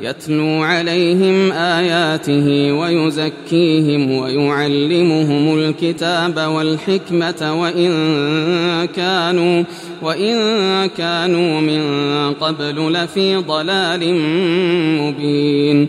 يتلو عليهم آياته ويزكيهم ويعلمهم الكتاب والحكمة وإن كانوا وإن كانوا من قبل لفي ضلال مبين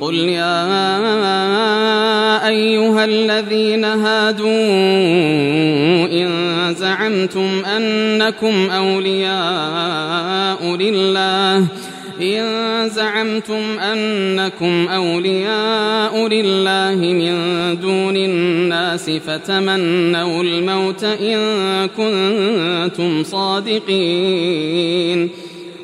قل يا أيها الذين هادوا إن زعمتم أنكم أولياء لله إن زعمتم أنكم أولياء لله من دون الناس فتمنوا الموت إن كنتم صادقين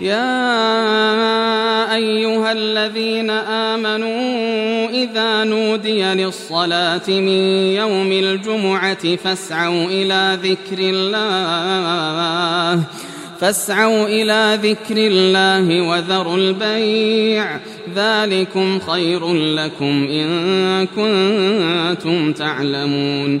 يا أيها الذين آمنوا إذا نودي للصلاة من يوم الجمعة فاسعوا إلى ذكر الله فاسعوا إلى ذكر الله وذروا البيع. ذلكم خير لكم إن كنتم تعلمون.